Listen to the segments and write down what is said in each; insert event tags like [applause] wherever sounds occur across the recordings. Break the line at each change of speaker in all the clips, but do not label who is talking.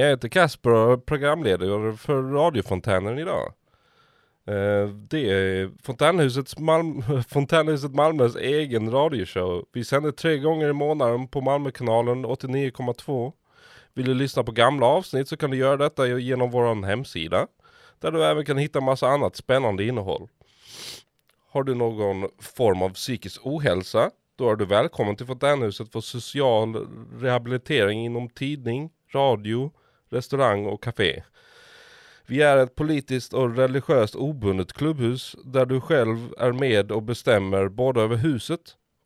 Jag heter Kasper och är programledare för radiofontänen idag. Eh, det är Fontänhusets Malm- [laughs] Fontänhuset Malmös egen radioshow. Vi sänder tre gånger i månaden på Malmökanalen 89,2. Vill du lyssna på gamla avsnitt så kan du göra detta genom vår hemsida. Där du även kan hitta massa annat spännande innehåll. Har du någon form av psykisk ohälsa? Då är du välkommen till Fontänhuset för social rehabilitering inom tidning, radio, restaurang och café. Vi är ett politiskt och religiöst obundet klubbhus där du själv är med och bestämmer både över huset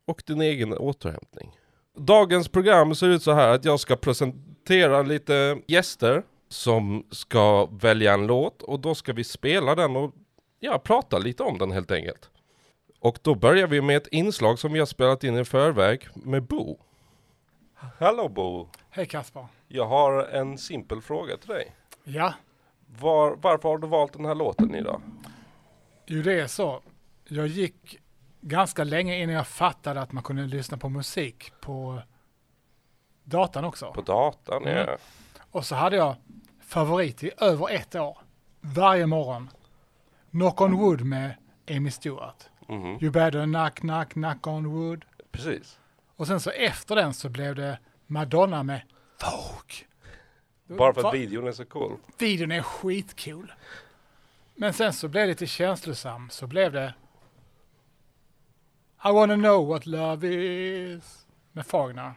och din egen återhämtning. Dagens program ser ut så här att jag ska presentera lite gäster som ska välja en låt och då ska vi spela den och ja, prata lite om den helt enkelt. Och då börjar vi med ett inslag som vi har spelat in i förväg med Bo. Hallå Bo!
Hej Kaspar.
Jag har en simpel fråga till dig.
Ja,
Var, varför har du valt den här låten idag?
ju det är så. Jag gick ganska länge innan jag fattade att man kunde lyssna på musik på datan också.
På datan, ja.
Mm. Och så hade jag favorit i över ett år. Varje morgon. Knock on wood med Amy Stewart.
Mhm,
You better knock, knock, knock on wood.
Precis.
Och sen så efter den så blev det Madonna med Vogue.
Bara för
Va-
att videon är så cool.
Videon är skitcool. Men sen så blev det lite känslosam, så blev det I wanna know what love is med Fagner.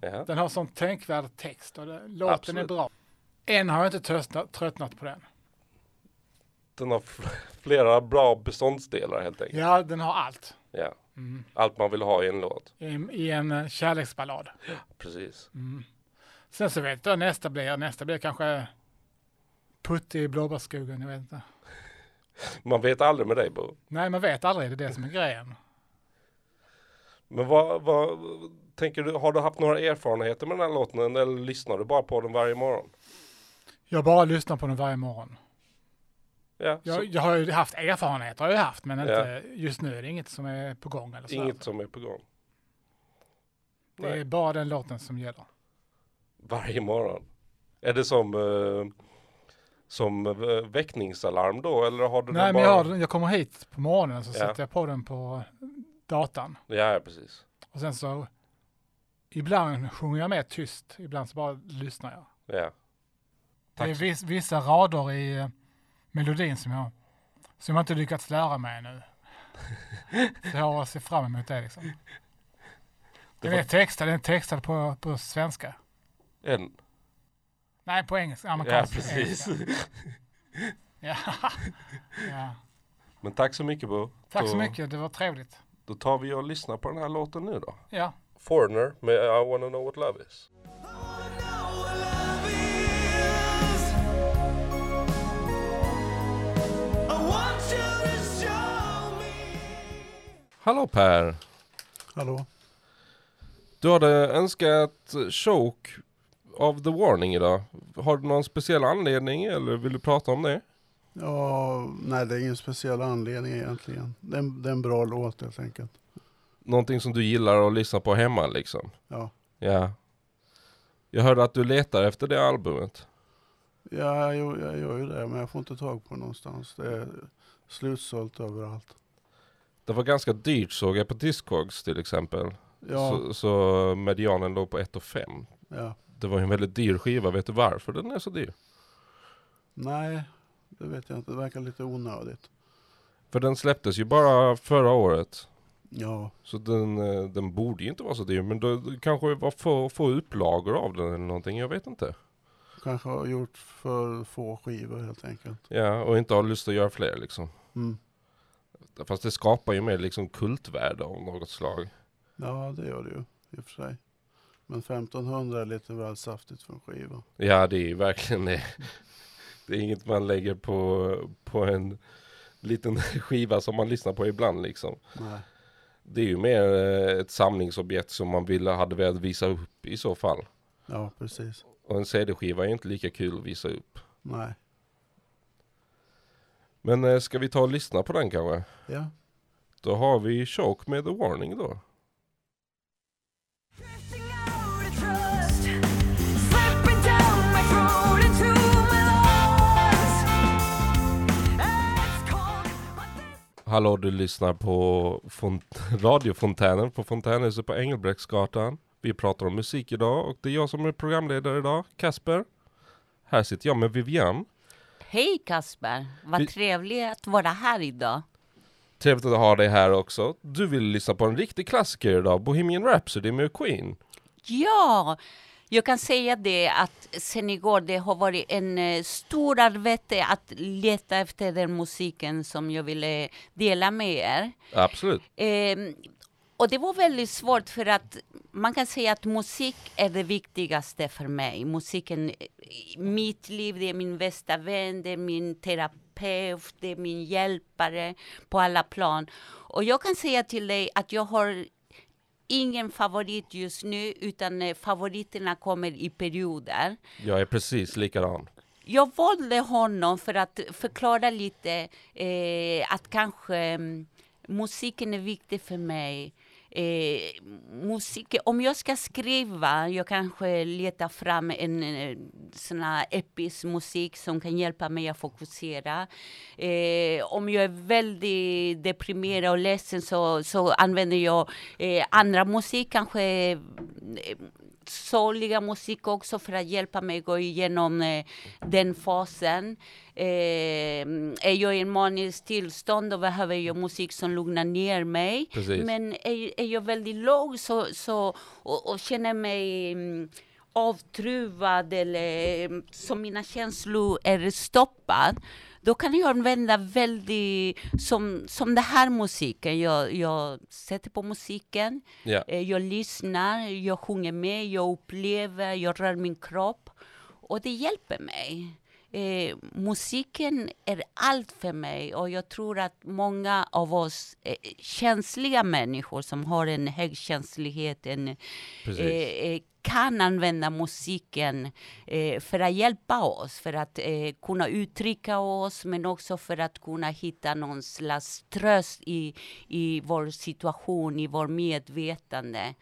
Ja.
Den har sån tänkvärd text och det, låten
Absolut.
är bra. Än har jag inte tröstnat, tröttnat på den.
Den har flera bra beståndsdelar helt enkelt.
Ja, den har allt.
Ja.
Mm.
Allt man vill ha i en låt.
I, I en eh, kärleksballad.
Precis.
Mm. Sen så vet jag nästa blir, nästa blir kanske Putte i blåbärsskogen, jag vet inte.
Man vet aldrig med dig Bo.
Nej, man vet aldrig, det är det som är grejen.
Men vad, vad tänker du, har du haft några erfarenheter med den här låten eller lyssnar du bara på den varje morgon?
Jag bara lyssnar på den varje morgon.
Ja,
Jag, jag har ju haft erfarenheter, har jag haft, men
Ja.
inte, just nu är det inget som är på gång. Eller så.
inget som är på gång.
Det är
Nej.
bara den låten som gäller.
Varje morgon. Är det som, eh, som eh, väckningsalarm då eller har du
Nej,
den
men
bara?
jag, har, den- jag kommer hit på morgonen så
Ja.
sätter jag på den på datan.
Ja, precis.
Och sen så ibland sjunger jag med tyst, ibland så bara lyssnar jag.
Ja.
Det är
Tack
viss, vissa rader i eh, melodin som jag, som jag inte lyckats lära mig ännu. [laughs] så jag ser fram emot det liksom. Den är textad, den är textad på, på svenska.
En.
Nej, på engelska.
Ja,
Amerikanska.
precis.
Ja. [laughs] ja.
Men tack så mycket Bo.
Tack så mycket, det var trevligt.
Då tar vi och lyssnar på den här låten nu då.
Ja.
Foreigner med I wanna know what love is. Hallå Per!
Hallå?
Du hade önskat choke av The Warning idag. Har du någon speciell anledning eller vill du prata om det?
Ja, nej det är ingen speciell anledning egentligen. Det är, en, det är en bra låt helt enkelt.
Någonting som du gillar att lyssna på hemma liksom?
Ja,
Ja. Jag hörde att du letar efter det albumet.
ja jag, gör- jag gör ju det men jag får inte tag på det någonstans. Det är slutsålt överallt.
Det var ganska dyrt såg jag på Discogs till exempel.
Ja,
Så, så medianen låg på 1 5.
ja.
Det var ju en väldigt dyr skiva. Vet du varför den är så dyr?
Nej, det vet jag inte. Det verkar lite onödigt.
För den släpptes ju bara förra året.
Ja,
Så den, eh, den borde ju inte vara så dyr. Men då kanske var få, få upplagor av den eller någonting. Jag vet inte.
kanske har gjort för få skivor helt enkelt.
Ja, och inte har lust att göra fler liksom.
Mm.
Fast det skapar ju mer liksom kultvärde av något slag.
Ja, det gör det ju i och för sig. Men 1500 är lite väl saftigt för en skiva.
Ja, det är ju verkligen det. Det är inget man lägger på, på en liten [laughs] skiva som man lyssnar på ibland liksom.
Nej,
Det är ju mer eh, ett samlingsobjekt som man ville, hade velat visa upp i så fall.
ja precis.
Och en CD-skiva är inte lika kul att visa upp.
Nej,
Men eh, ska vi ta och lyssna på den kanske?
ja.
Då har vi Choke med The Warning då. Hallå, du lyssnar på Font- [laughs] radiofontänen på Fontänhuset på Engelbrektsgatan. Vi pratar om musik idag och det är jag som är programledare idag, Kasper. Här sitter jag med Vivian.
Hej Kasper, vad
Vi-
trevligt att vara här idag.
Trevligt att ha dig här också. Du vill lyssna på en riktig klassiker idag, Bohemian Rhapsody med Queen.
Ja, jag kan säga det att sen igår det har varit en eh, stor arbete att leta efter den musiken som jag ville dela med er.
Absolut.
Ehm, och det var väldigt svårt för att man kan säga att musik är det viktigaste för mig. Musiken i mitt liv, det är min bästa vän, det är min terapeut, det är min hjälpare på alla plan. Och jag kan säga till dig att jag har ingen favorit just nu, utan eh, favoriterna kommer i perioder.
Jag är precis likadan.
Jag valde honom för att förklara lite eh, att kanske mm, musiken är viktig för mig. Eh, musik, om jag ska skriva, jag kanske letar fram en en sån här episk musik som kan hjälpa mig att fokusera. Eh, om jag är väldigt deprimerad och ledsen så, så använder jag eh, andra musik, kanske eh, eh, sorgliga musik också för att hjälpa mig gå igenom eh, den fasen. Eh, är jag i en manisk tillstånd då behöver jag musik som lugnar ner mig.
Precis.
Men är, är jag väldigt låg så, så, och, och känner mig mm, avtruvad eller mm, som mina känslor är stoppad då kan jag använda väldigt, som, som den här musiken. Jag, jag sätter på musiken. Eh, Jag lyssnar, jag sjunger med, jag upplever, jag rör min kropp. Och det hjälper mig. Eh, musiken är allt för mig och jag tror att många av oss eh, känsliga människor som har en hög känslighet, en, eh, eh, kan använda musiken eh, för att hjälpa oss, för att eh, kunna uttrycka oss, men också för att kunna hitta någon slags tröst i, i vår situation, i vår medvetande.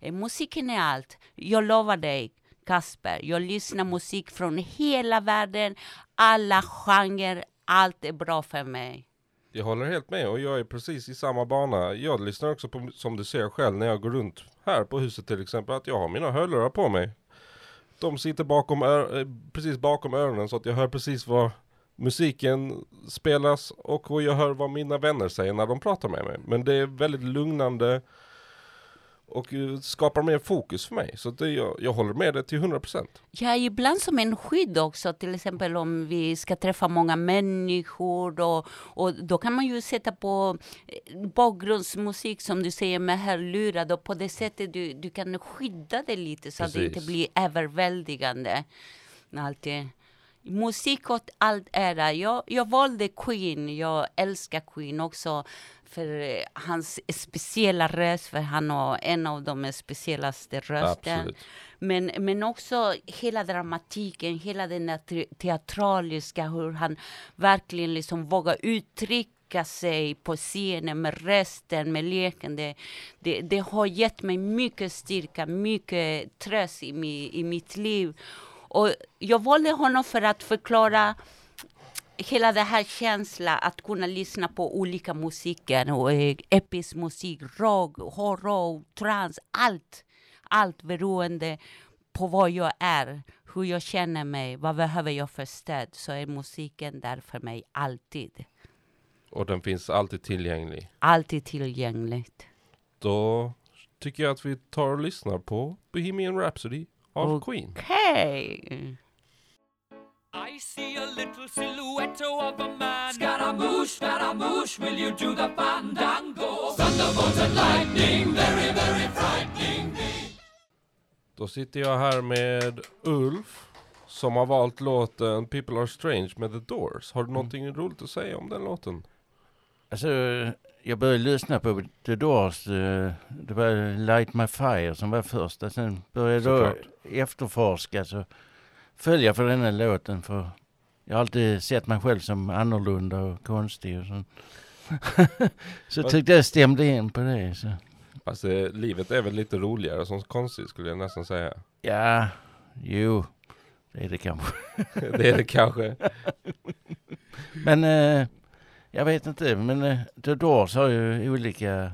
Musiken är allt. Jag lovar dig, Kasper, jag lyssnar musik från hela världen, alla genrer, allt är bra för mig.
Jag håller helt med och jag är precis i samma bana. Jag lyssnar också på, som du ser själv när jag går runt här på huset till exempel, att jag har mina hörlurar på mig. De sitter bakom eh, precis bakom öronen så att jag hör precis vad musiken spelas och jag hör vad mina vänner säger när de pratar med mig. Men det är väldigt lugnande och eh, skapar mer fokus för mig. Så det, jag, jag håller med det till 100%.
Ja, ibland som en skydd också, till exempel om vi ska träffa många människor och, och då kan man ju sätta på eh, bakgrundsmusik som du säger med hörlurar och på det sättet du, du kan skydda det lite så att det inte
Precis.
blir överväldigande. Alltid. Musik åt allt ära. Jag, jag valde Queen, jag älskar Queen också för eh, hans speciella röst, för han har en av de speciellaste rösten.
Absolut.
Men, men också hela dramatiken, hela den te- teatraliska, hur han verkligen liksom vågar uttrycka sig på scenen med rösten, med leken. Det, det, det har gett mig mycket styrka, mycket tröst i, mi, i mitt liv. Och jag valde honom för att förklara hela den här känslan att kunna lyssna på olika musiker, och eh, episk musik, rock, horror, trans, allt. Allt beroende på vad jag är, hur jag känner mig, vad behöver jag för stöd, så är musiken där för mig alltid.
Och den finns alltid tillgänglig.
Alltid tillgängligt.
Då tycker jag att vi tar och lyssnar på Bohemian Rhapsody av
Och-
Queen.
Okej!
I see a little silhouette of a man. Scaramouche, Scaramouche, will you do the fandango? Thunderbolt and lightning, very, very frightening me.
Då sitter jag här med Ulf som har valt låten People Are Strange med The Doors. Har du någonting roligt att säga om den låten?
Alltså, jag började lyssna på The Doors. eh, Det var Light My Fire som var första. Sen började jag efterforska. Så föll jag för den här låten. För jag har alltid sett mig själv som annorlunda och konstig. Och [laughs] så
Vad-
tyckte jag stämde in på det. Så.
Alltså livet är väl lite roligare som konstigt skulle jag nästan säga.
Ja, jo, det är det kanske. [laughs]
det är det kanske. [laughs]
Men eh, Jag vet inte, men eh, The Doors har ju olika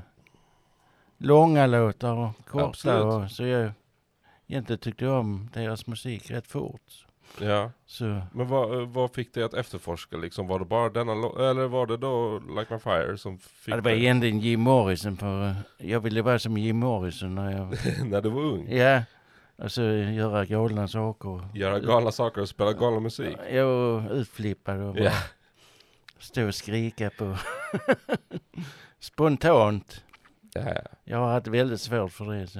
långa låtar och korta. Och, så jag egentligen tyckte jag om deras musik rätt fort.
Ja.
Så
Men vad, vad fick dig att efterforska liksom? Var det bara denna eller var det då Like My Fire som fick
ja, det var
dig-
egentligen Jim Morrison för eh, jag ville vara som Jim Morrison när jag... [laughs]
när du var ung?
ja, alltså göra galna saker.
Göra galna saker och spela galen musik?
Jag var utflippad och bara
Ja.
stå och skrika på... [laughs] Spontant.
ja.
Jag har haft väldigt svårt för det. Så.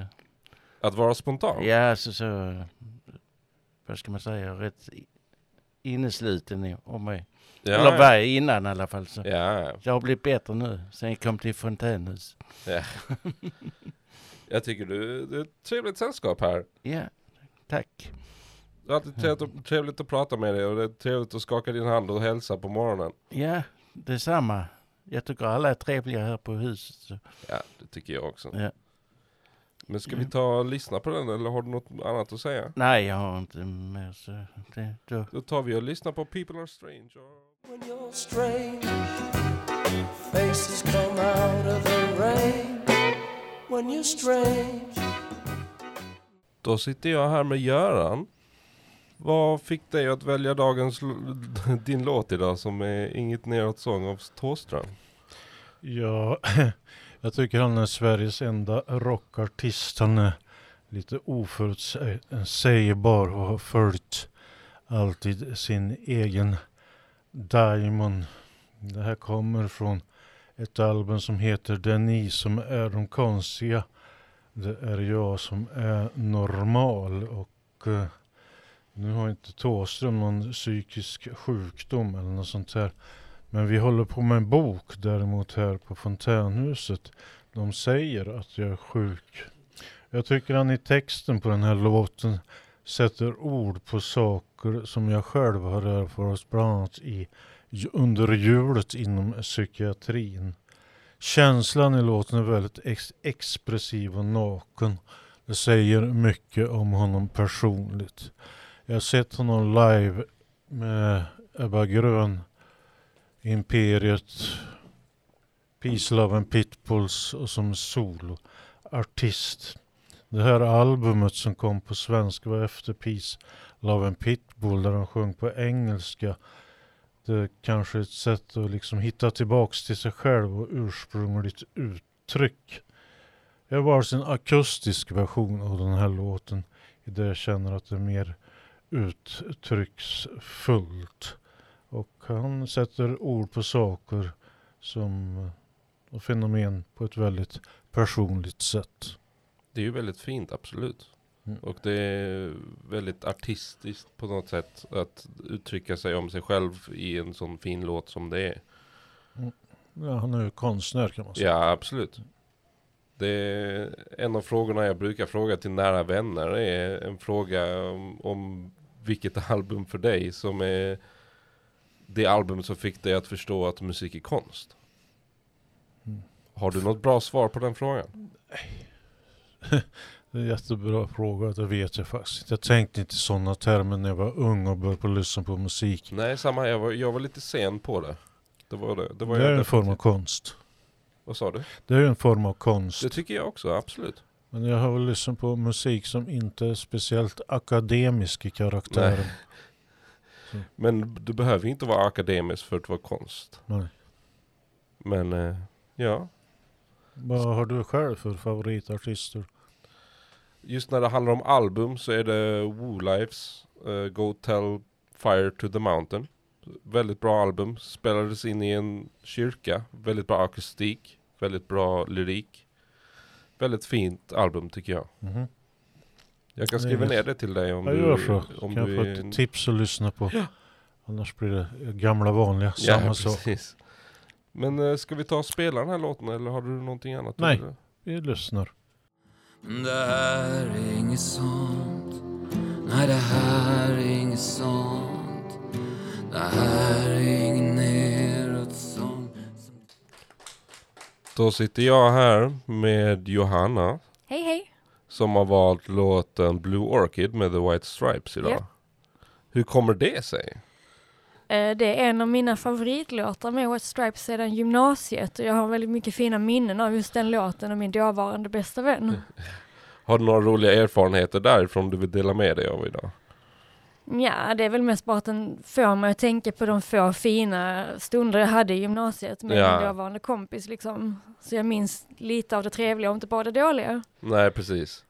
Att vara spontan?
Ja, alltså så... Vad ska man säga? Rätt innesluten i- om mig.
Ja,
Eller
ja.
var jag innan i alla fall. Så.
Ja,
Jag har blivit bättre nu sen jag kom till Fontänhus. [laughs]
jag tycker du, du är ett trevligt sällskap här.
Ja, tack.
Det är alltid trevligt, trevligt att prata med dig och det är trevligt att skaka din hand och hälsa på morgonen.
Ja, detsamma. Jag tycker alla är trevliga här på huset. Så.
Ja, det tycker jag också.
Ja.
Men ska vi ta och lyssna på den eller har du något annat att säga?
Nej, jag har inte mer så det, då.
Då tar vi och lyssnar på People Are Strange.
When you're strange, faces come out of the rain. When you're strange,
Då sitter jag här med Göran. Vad fick dig att välja dagens [laughs] din låt idag som är Inget neråt sång av Thåström?
Ja, [laughs] jag tycker han är Sveriges enda rockartist. Han är lite oförutsägbar och har följt alltid sin egen Diamond. Det här kommer från ett album som heter Det är ni som är de konstiga. Det är jag som är normal och eh, nu har inte Thåström någon psykisk sjukdom eller något sånt här. Men vi håller på med en bok däremot här på Fontänhuset. De säger att jag är sjuk. Jag tycker han i texten på den här låten sätter ord på saker som jag själv har erfarit bland annat i, under hjulet inom psykiatrin. Känslan i låten är väldigt ex- expressiv och naken. Det säger mycket om honom personligt. Jag har sett honom live med Ebba Grön Imperiet, Peace, Love and Pitbulls och som soloartist. Det här albumet som kom på svenska var efter Peace, Love and Pitbull där de sjöng på engelska. Det är kanske ett sätt att liksom hitta tillbaks till sig själv och ursprungligt uttryck. Jag har valt en akustisk version av den här låten i det jag känner att det är mer uttrycksfullt. Och han sätter ord på saker som och fenomen på ett väldigt personligt sätt.
Det är ju väldigt fint, absolut.
Mm.
Och det är väldigt artistiskt på något sätt att uttrycka sig om sig själv i en sån fin låt som det är.
Ja, han är ju konstnär kan man säga.
Ja, absolut. Det är en av frågorna jag brukar fråga till nära vänner är en fråga om, om vilket [laughs] album för dig som är det album som fick dig att förstå att musik är konst.
Mm.
Har du något bra svar på den frågan? [laughs]
Det är en jättebra fråga, det vet jag faktiskt. Jag tänkte inte i sådana termer när jag var ung och började på lyssna på musik.
Nej, samma. Jag var, jag var lite sen på det. Det var det. Det, var
Det är en form av konst.
Vad sa du?
Det är en form av konst.
Det tycker jag också, absolut.
Men jag har väl lyssnat på musik som inte är speciellt akademisk i karaktären.
Men du behöver inte vara akademisk för att vara konst.
Nej.
Men, eh, ja.
Vad har du själv för favoritartister?
Just när det handlar om album så är det Woo Lives eh, Go Tell Fire to the Mountain. Väldigt bra album. Spelades in i en kyrka. Väldigt bra akustik. Väldigt bra lyrik. Väldigt fint album tycker jag.
Mhm.
Jag kan skriva
inget-
ner det till dig om
Jag
du,
gör så.
om
kan
du
jag få
är
ett tips att lyssna på? Annars blir det gamla vanliga,
Ja,
samma sak.
precis. Men eh, ska vi ta och spela den här låten eller har du någonting annat?
Nej. Vi lyssnar.
Det här är inget sånt Nej, det här är inget sånt Det här är ingen nedåtsång
Då sitter jag här med Johanna
Hej hej!
Som har valt låten Blue Orchid med The White Stripes idag.
Ja.
Hur kommer det sig?
Eh, Det är en av mina favoritlåtar med White Stripes sedan gymnasiet och jag har väldigt mycket fina minnen av just den låten och min dåvarande bästa vän. [laughs]
Har du några roliga erfarenheter därifrån du vill dela med dig av idag?
Ja, det är väl mest bara att den får mig att tänka på de få fina stunder jag hade i gymnasiet med
Ja.
min dåvarande kompis liksom. Så jag minns lite av det trevliga och inte bara det dåliga.
Nej, precis.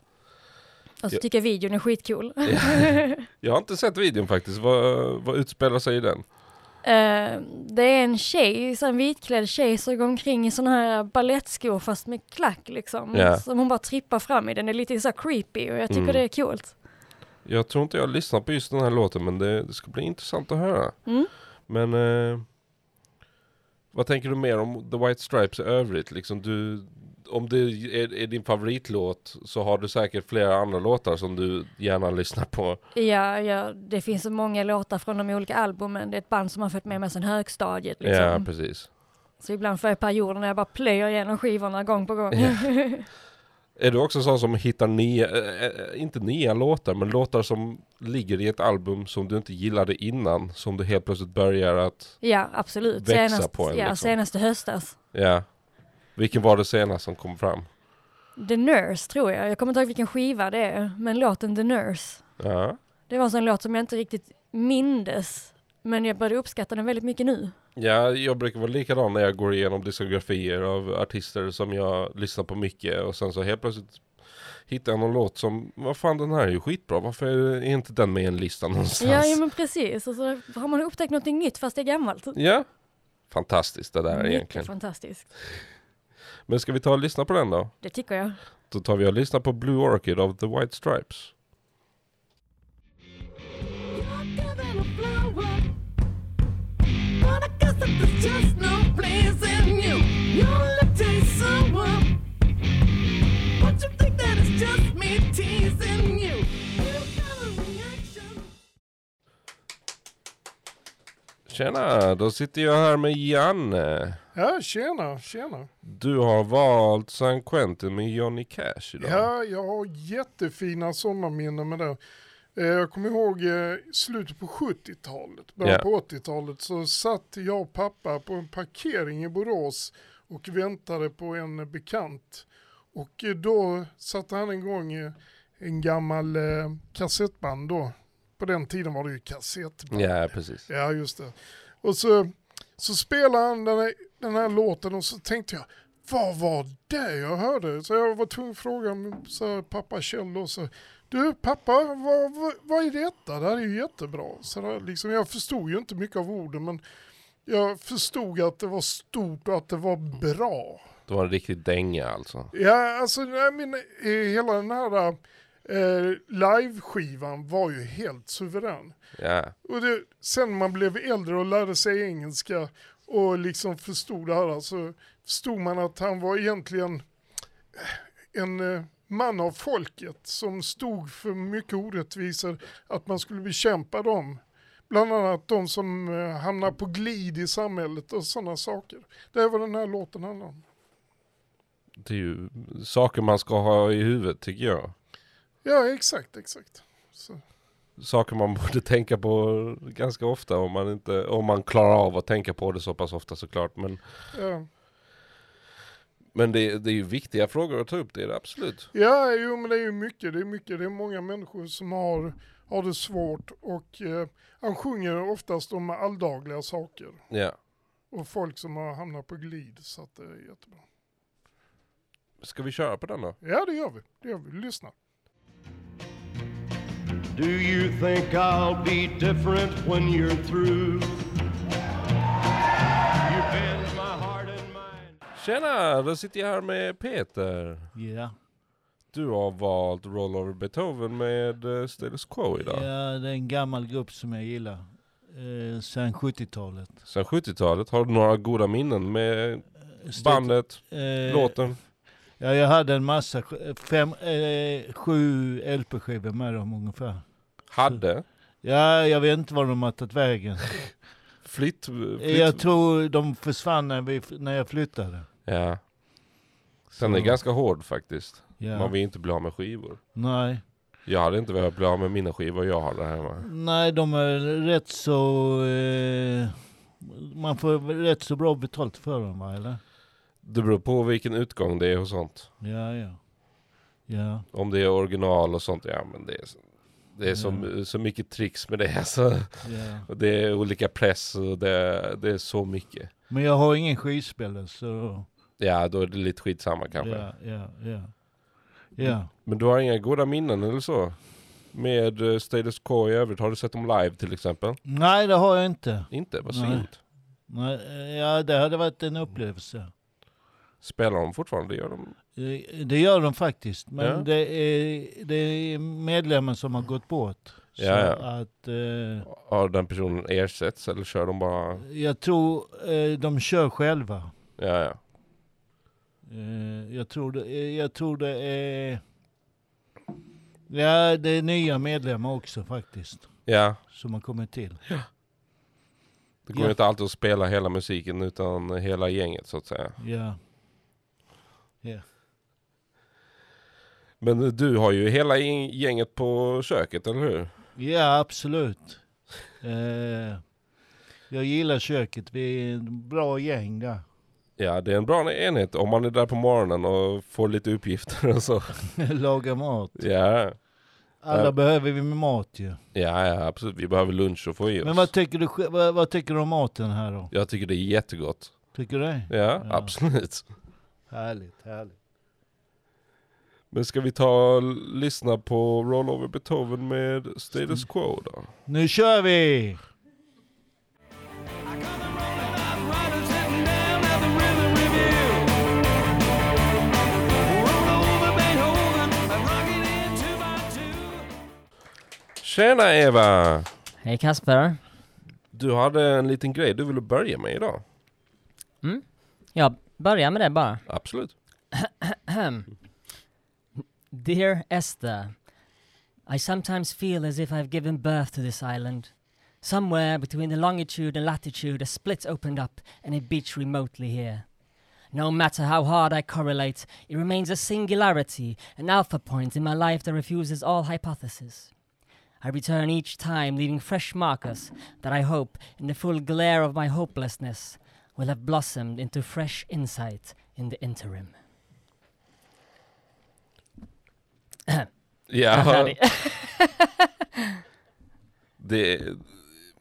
Och så
Ja.
tycker jag videon är skitkul. [laughs]
Jag har inte sett videon faktiskt. Vad, vad utspelar sig i den?
Eh, det är en tjej, så en vitklädd tjej som går omkring i såna här ballettskor fast med klack liksom.
Ja.
Som hon bara trippar fram i. Den är lite så creepy och jag tycker
Mm.
det är coolt.
Jag tror inte jag har lyssnat på just den här låten men det, det ska bli intressant att höra.
Mm.
Men eh, vad tänker du mer om The White Stripes i övrigt? Liksom du, om det är, är din favoritlåt så har du säkert flera andra låtar som du gärna lyssnar på.
Ja, ja, det finns så många låtar från de olika albumen. Det är ett band som har följt med mig sedan högstadiet. Liksom.
Ja, precis.
Så ibland får jag perioder när jag bara plöjer igenom skivorna gång på gång. [laughs]
Är du också sån som hittar nya, eh, inte nya låtar, men låtar som ligger i ett album som du inte gillade innan, som du helt plötsligt börjar att,
ja, absolut.
Växa
Senast,
på en,
ja,
liksom.
senaste höstas.
ja. Vilken var det senast som kom fram?
The Nurse tror jag. Jag kommer inte ihåg vilken skiva det är, men låten The Nurse.
Ja.
Det var en sån låt som jag inte riktigt mindes, men jag började uppskatta den väldigt mycket nu.
Ja, jag brukar vara likadan när jag går igenom diskografier av artister som jag lyssnar på mycket och sen så helt plötsligt hittar jag någon låt som, vad fan den här är ju skitbra, varför är inte den med i en lista någonstans?
Ja, ja men precis. Och så har man upptäckt något nytt fast det är gammalt.
Ja. Fantastiskt det där
Mycket
egentligen.
fantastiskt.
Men ska vi ta och lyssna på den då?
Det tycker jag.
Då tar vi och lyssnar på Blue Orchid av The White Stripes. Tjena, då sitter jag här med Janne.
Ja, tjena, tjena.
Du har valt San Quentin med Johnny Cash idag.
Ja, jag har jättefina sommarminnen med det. Eh, Jag kommer ihåg eh, slutet på 70-talet, början
Ja.
på 80-talet, så satt jag och pappa på en parkering i Borås och väntade på en bekant. Och eh, då satte han igång eh, en gammal kassettband då. På den tiden var det ju kassettband.
Ja, precis.
Ja, just det. Och så, så spelade han den här, den här låten och så tänkte jag, vad var det jag hörde? Så jag var tvungen att fråga så pappa Kjell då, så, du pappa, vad, vad, vad är detta? Det här är ju jättebra. Så där, liksom, jag förstod ju inte mycket av orden, men jag förstod att det var stort och att det var bra.
Det var en riktig dänga alltså.
Ja, alltså nej, men, eh, hela den här eh, live-skivan var ju helt suverän.
Ja,
Och det, sen man blev äldre och lärde sig engelska och liksom förstod det här så förstod man att han var egentligen en eh, man av folket som stod för mycket orättvisor, att man skulle bekämpa dem. Bland annat de som eh, hamnar på glid i samhället och sådana saker. Det är vad den här låten handlar om.
det är ju saker man ska ha i huvudet tycker jag.
Ja, exakt, exakt. Så.
Saker man [laughs] borde tänka på ganska ofta om man, inte, om man klarar av att tänka på det så pass ofta såklart. Men,
Ja.
Men det, det är ju viktiga frågor att ta upp, det är det absolut.
Ja, jo men det är ju mycket, det är mycket, det är många människor som har, har det svårt och eh, han sjunger oftast om alldagliga saker
Ja.
och folk som har hamnat på glid så att det är jättebra.
Ska vi köra på den då?
Ja det gör vi, det gör vi, lyssna.
Do you think I'll be different when you're through?
Tjena, då sitter jag här med Peter.
Ja.
Du har valt Roll Over Beethoven med uh, Status Quo idag.
ja, det är en gammal grupp som jag gillar. Eh, sen 70-talet.
Sen 70-talet, har du några goda minnen med
Eh, stöt-
bandet,
eh,
låten?
Ja, jag hade en massa, sk- fem, eh, sju LP-skivor med dem ungefär.
Hade?
Ja, jag vet inte var de har tagit vägen. [laughs]
Flytt? flytt
Jag tror de försvann när, vi, när jag flyttade.
Ja. Sen är ganska hård faktiskt.
Ja.
Man vill inte bli av med skivor.
Nej.
Jag hade inte velat bli av med mina skivor jag har där hemma.
Nej, de är rätt så... Eh, man får rätt så bra betalt för dem va, eller?
Det beror på vilken utgång det är och sånt.
Ja, ja. Ja,
Om det är original och sånt, ja men det är, det är så, så mycket tricks med det. [laughs] Så,
ja.
och det är olika press och det, det är så mycket.
Men jag har ingen skivspelare så...
Ja, då är det lite skitsamma kanske.
Ja, ja, ja. Ja.
Men du har inga goda minnen eller så? Med uh, Status Quo i övrigt, har du sett dem live till exempel?
Nej, det har jag inte.
Inte? Vad
Nej.
synd.
Nej, eh, ja, det hade varit en upplevelse.
Spelar de fortfarande? Gör de?
Eh, Det gör de faktiskt, men
Ja.
det, är, det är medlemmen som har gått bort. Så
Ja, ja.
att eh,
Har den personen ersätts eller kör de bara?
jag tror eh, de kör själva.
Ja, ja.
Eh, jag, tror det, eh, jag tror det är... Ja, det är nya medlemmar också faktiskt,
Ja,
som har kommit till.
det går
Ja.
inte alltid att spela hela musiken utan hela gänget så att säga.
Ja.
Men du har ju hela gäng- gänget på köket, eller hur?
Ja, absolut. Eh, jag gillar köket, vi är en bra gäng där.
Ja, det är en bra enhet om man är där på morgonen och får lite uppgifter och så. [laughs]
Laga mat.
Ja,
Alla
Ja.
behöver vi med mat ju.
ja, ja absolut. Vi behöver lunch och få i oss.
Men vad tycker, du, vad, vad tycker du om maten här då?
Jag tycker det är jättegott.
Tycker du det?
Ja,
Ja.
absolut.
Härligt, härligt.
Men ska vi ta lyssna på Roll Over Beethoven med Status Quo då?
Nu kör vi!
Tjena Eva!
Hej Kasper.
Du hade en liten grej du ville börja med idag. Mm.
Jag börjar med det bara.
Absolut.
Dear Esther, I sometimes feel as if I've given birth to this island. Somewhere between the longitude and latitude, a split opened up and a beach remotely here. No matter how hard I correlate, it remains a singularity, an alpha point in my life that refuses all hypothesis. I return each time, leaving fresh markers that I hope, in the full glare of my hopelessness, will have blossomed into fresh insight in the interim. [clears throat]
Ja, [laughs] det,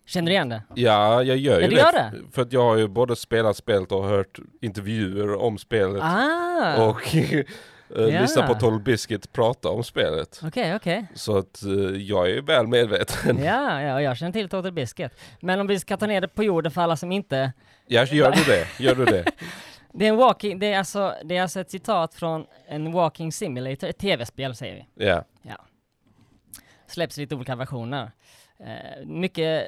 Känner du igen det?
ja jag gör ju det.
gör det?
För att jag har ju både spelat spelet och hört intervjuer om spelet.
Ah!
Och [laughs]
Ja.
lyssnat på Total Biscuit prata om spelet.
Okej, okej.
Så att eh, jag är väl medveten.
Ja, ja, jag känner till Total Biscuit. Men om vi ska ta ner det på jorden för alla som inte...
Ja, gör du det? Gör du det? [laughs]
Det är en walking, det är alltså, det är alltså ett citat från en walking simulator, ett tv-spel säger vi.
Ja.
Släpps lite olika versioner. Eh, mycket...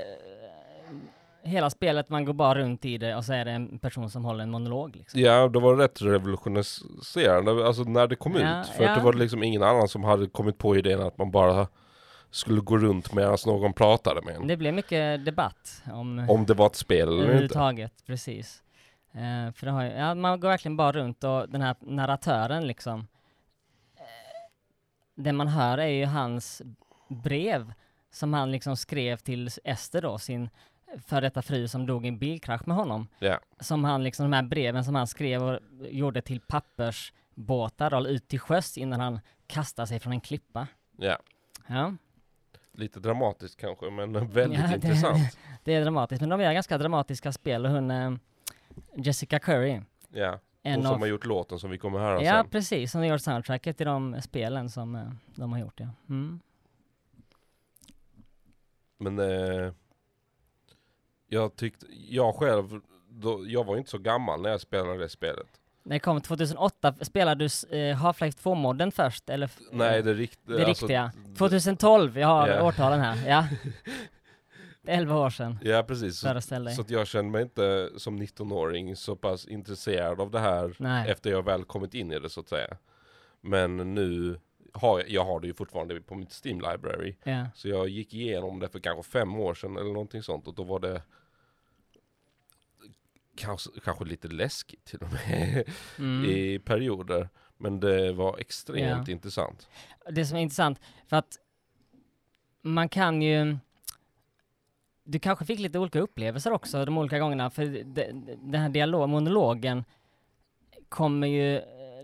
Hela spelet, man går bara runt i det och så är det en person som håller en monolog liksom.
Ja, det var rätt revolutionerande, alltså när det kom
Ja,
ut. För att
ja.
det var liksom ingen annan som hade kommit på idén att man bara skulle gå runt medan någon pratade med en.
Det blev mycket debatt om...
Om det var ett spel eller inte.
Överhuvudtaget, precis. Eh, för har ja, man går verkligen bara runt och den här narratören liksom. Eh, det man hör är ju hans brev som han liksom skrev till Ester då, sin för detta fru som dog i en bilkrasch med honom.
Ja.
Som han liksom, de här breven som han skrev och gjorde till pappersbåtar och ut till sjöss innan han kastade sig från en klippa.
Ja.
Ja.
Lite dramatiskt kanske, men väldigt
Ja, det-
intressant. [laughs]
Det är dramatiskt, men de gör ganska dramatiska spel och hon, eh, Jessica Curry,
Ja. Hon som
av
har gjort låten som vi kommer höra
Ja,
sen.
precis. Som har gjort soundtracket till de spelen som eh, de har gjort, ja. Mm.
Men eh, jag tyckte, jag själv, då, jag var inte så gammal när jag spelade det spelet.
Det kom 2008. Spelade du eh, Half-Life 2-modden först? Eller?
Nej, det, rikt,
Det
alltså,
riktiga. 2012, jag har
Ja.
årtalen här. Ja. [laughs] 11 år sedan.
Ja precis, så, så att jag känner mig inte som 19-åring så pass intresserad av det här
Nej.
efter jag väl kommit in i det så att säga. Men nu har jag, har det ju fortfarande på mitt Steam library.
Ja.
Så jag gick igenom det för kanske fem år sedan eller någonting sånt och då var det kanske, kanske lite läskigt till och med [laughs]
Mm.
i perioder. Men det var extremt
Ja.
intressant.
Det som är intressant, för att man kan ju... Du kanske fick lite olika upplevelser också de olika gångerna, för den här dialog, monologen kommer ju,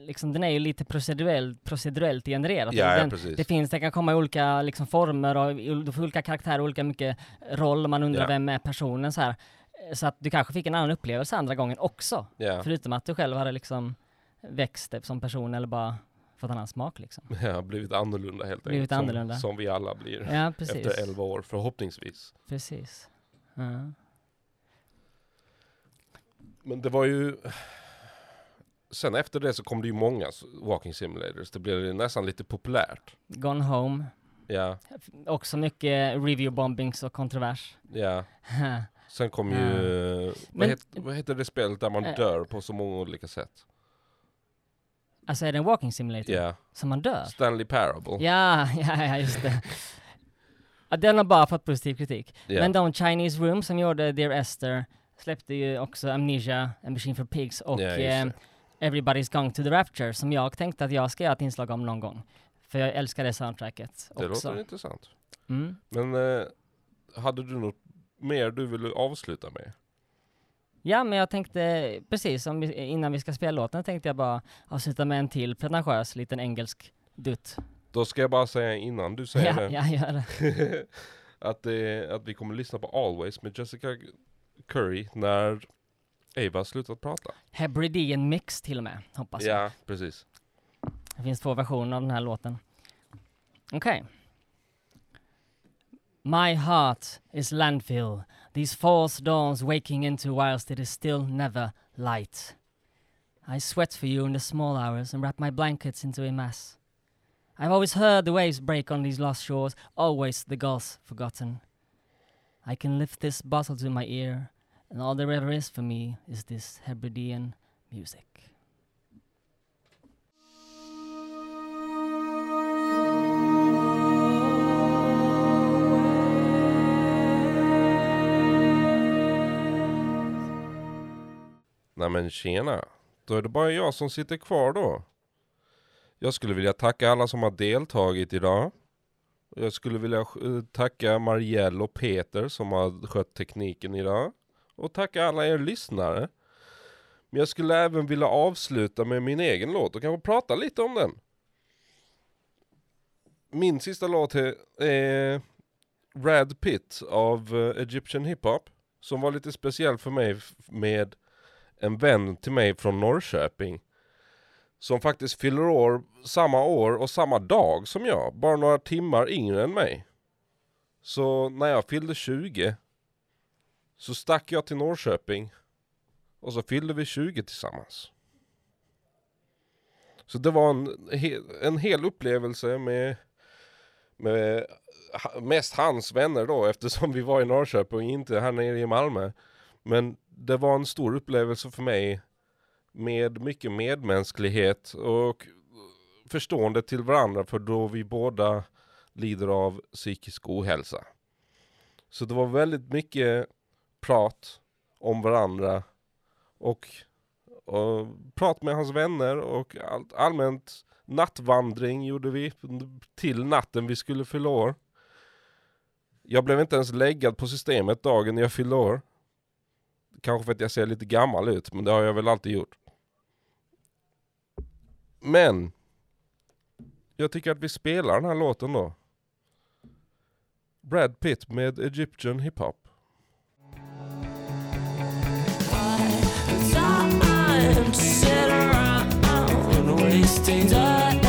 liksom den är ju lite procedurellt, procedurellt genererad.
Ja, ja,
den,
precis.
det finns, det kan komma i olika liksom, former och du får olika karaktärer, olika mycket roll, man undrar
Ja.
vem är personen så här. Så att du kanske fick en annan upplevelse andra gången också.
Ja.
Förutom att du själv hade liksom växt som person eller bara fått annan smak liksom. [laughs]
Ja, blivit annorlunda helt
Blivit
enkelt.
annorlunda.
Som, som vi alla blir.
Ja, precis.
Efter 11 år, förhoppningsvis.
Precis. Ja.
Men det var ju... Sen efter det så kom det ju många walking simulators. Det blev nästan lite populärt.
Gone Home.
Ja,
Också mycket review bombings och kontrovers.
ja. [laughs] Sen kom ju...
Ja.
vad, het, vad heter det spelet där man
Eh.
dör på så många olika sätt?
Alltså är det en walking simulator?
Ja.
Som man dör?
Stanley Parable.
Ja, [laughs] ja, ja just det. Ja, den har bara fått positiv kritik.
Ja.
Men de Chinese Room som gjorde Dear Esther släppte ju också Amnesia, A Machine for Pigs och
just
eh. Everybody's Gone to the Rapture som jag tänkte att jag ska göra ett inslag om någon gång. För jag älskar det soundtracket
Det
också.
låter intressant.
Mm.
Men eh, hade du något mer du ville avsluta med?
Ja, men jag tänkte precis som innan vi ska spela låten tänkte jag bara avsluta med en till pretentiös liten engelsk dutt.
Då ska jag bara säga innan du säger
Ja,
det.
ja, gör det. [laughs]
att, det att vi kommer lyssna på Always med Jessica Curry när Ava slutat prata.
Hebridean mix till och med, hoppas jag.
Ja, precis.
Det finns två versioner av den här låten. Okej. My heart is landfill, these false dawns waking into whilst it is still never light. I sweat for you in the small hours and wrap my blankets into a mass. I've always heard the waves break on these lost shores, always the gulls forgotten. I can lift this bottle to my ear, and all there ever is for me is this Hebridean music.
Nej men tjena. Då är det bara jag som sitter kvar då. Jag skulle vilja tacka alla som har deltagit idag. Jag skulle vilja eh, tacka Marielle och Peter som har skött tekniken idag. Och tacka alla er lyssnare. Men jag skulle även vilja avsluta med min egen låt och kanske prata lite om den. Min sista låt är, Rad Pitt av eh, Egyptian Egyptian Hiphop. Som var lite speciell för mig med en vän till mig från Norrköping. Som faktiskt fyller år samma år och samma dag som jag. Bara några timmar yngre än mig. Så när jag fyllde 20 så stack jag till Norrköping. Och så fyllde vi 20 tillsammans. Så det var en, en hel upplevelse med, med mest hans vänner då eftersom vi var i Norrköping och inte här nere i Malmö. Men det var en stor upplevelse för mig med mycket medmänsklighet och förstående till varandra för då vi båda lider av psykisk ohälsa. Så det var väldigt mycket prat om varandra och, och prat med hans vänner och all, allmänt nattvandring gjorde vi till natten vi skulle fylla år. Jag blev inte ens läggad på systemet dagen jag fyllde år. Kanske för att jag ser lite gammal ut, men det har jag väl alltid gjort. Men jag tycker att vi spelar den här låten då. Brad Pitt med Egyptian Hiphop.
these stains are